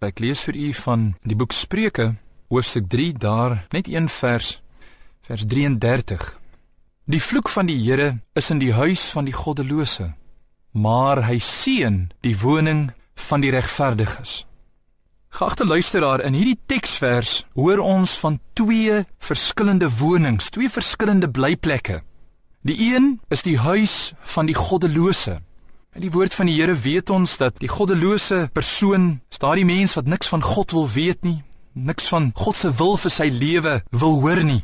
Ek lees vir u van die boek Spreuke, hoofstuk 3, daar net een vers, vers 33. Die vloek van die Here is in die huis van die goddelose, maar hy seën die woning van die regverdiges. Geagte luisteraar, in hierdie teksvers hoor ons van twee verskillende wonings, twee verskillende blyplekke. Die een is die huis van die goddelose. In die woord van die Here weet ons dat die goddelose persoon, daardie mens wat niks van God wil weet nie, niks van God se wil vir sy lewe wil hoor nie.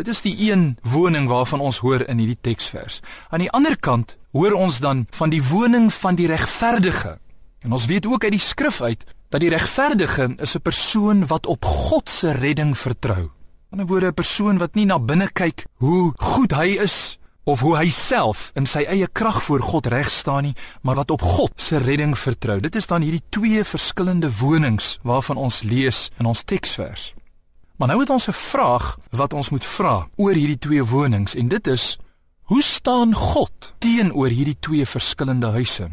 Dit is die een woning waarvan ons hoor in hierdie teksvers. Aan die ander kant hoor ons dan van die woning van die regverdige. En ons weet ook uit die skrif uit dat die regverdige is 'n persoon wat op God se redding vertrou. In 'n woorde 'n persoon wat nie na binne kyk hoe goed hy is of hoe hy self in sy eie krag voor God reg staan nie, maar wat op God se redding vertrou. Dit is dan hierdie twee verskillende wonings waarvan ons lees in ons teksvers. Maar nou het ons 'n vraag wat ons moet vra oor hierdie twee wonings en dit is: Hoe staan God teenoor hierdie twee verskillende huise?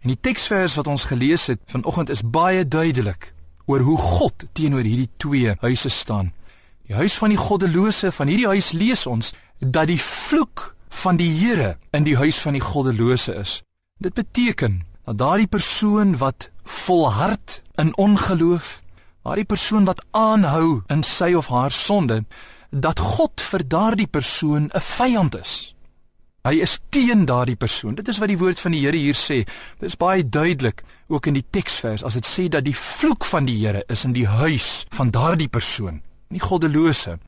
En die teksvers wat ons gelees het vanoggend is baie duidelik oor hoe God teenoor hierdie twee huise staan. Die huis van die goddelose van hierdie huis lees ons dat die vloek van die Here in die huis van die goddelose is. Dit beteken dat daardie persoon wat volhard in ongeloof, daardie persoon wat aanhou in sy of haar sonde, dat God vir daardie persoon 'n vyand is. Hy is teen daardie persoon. Dit is wat die woord van die Here hier sê. Dit is baie duidelik ook in die teksvers as dit sê dat die vloek van die Here is in die huis van daardie persoon, nie goddelose.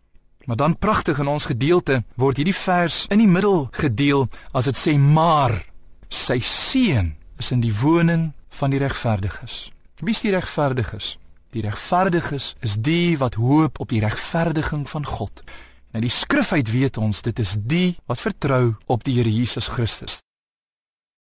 Maar dan pragtig in ons gedeelte word hierdie vers in die middel gedeel as dit sê maar sy seun is in die woning van die regverdiges. Wie is die regverdiges? Die regverdiges is die wat hoop op die regverdiging van God. En die skrif uit weet ons dit is die wat vertrou op die Here Jesus Christus.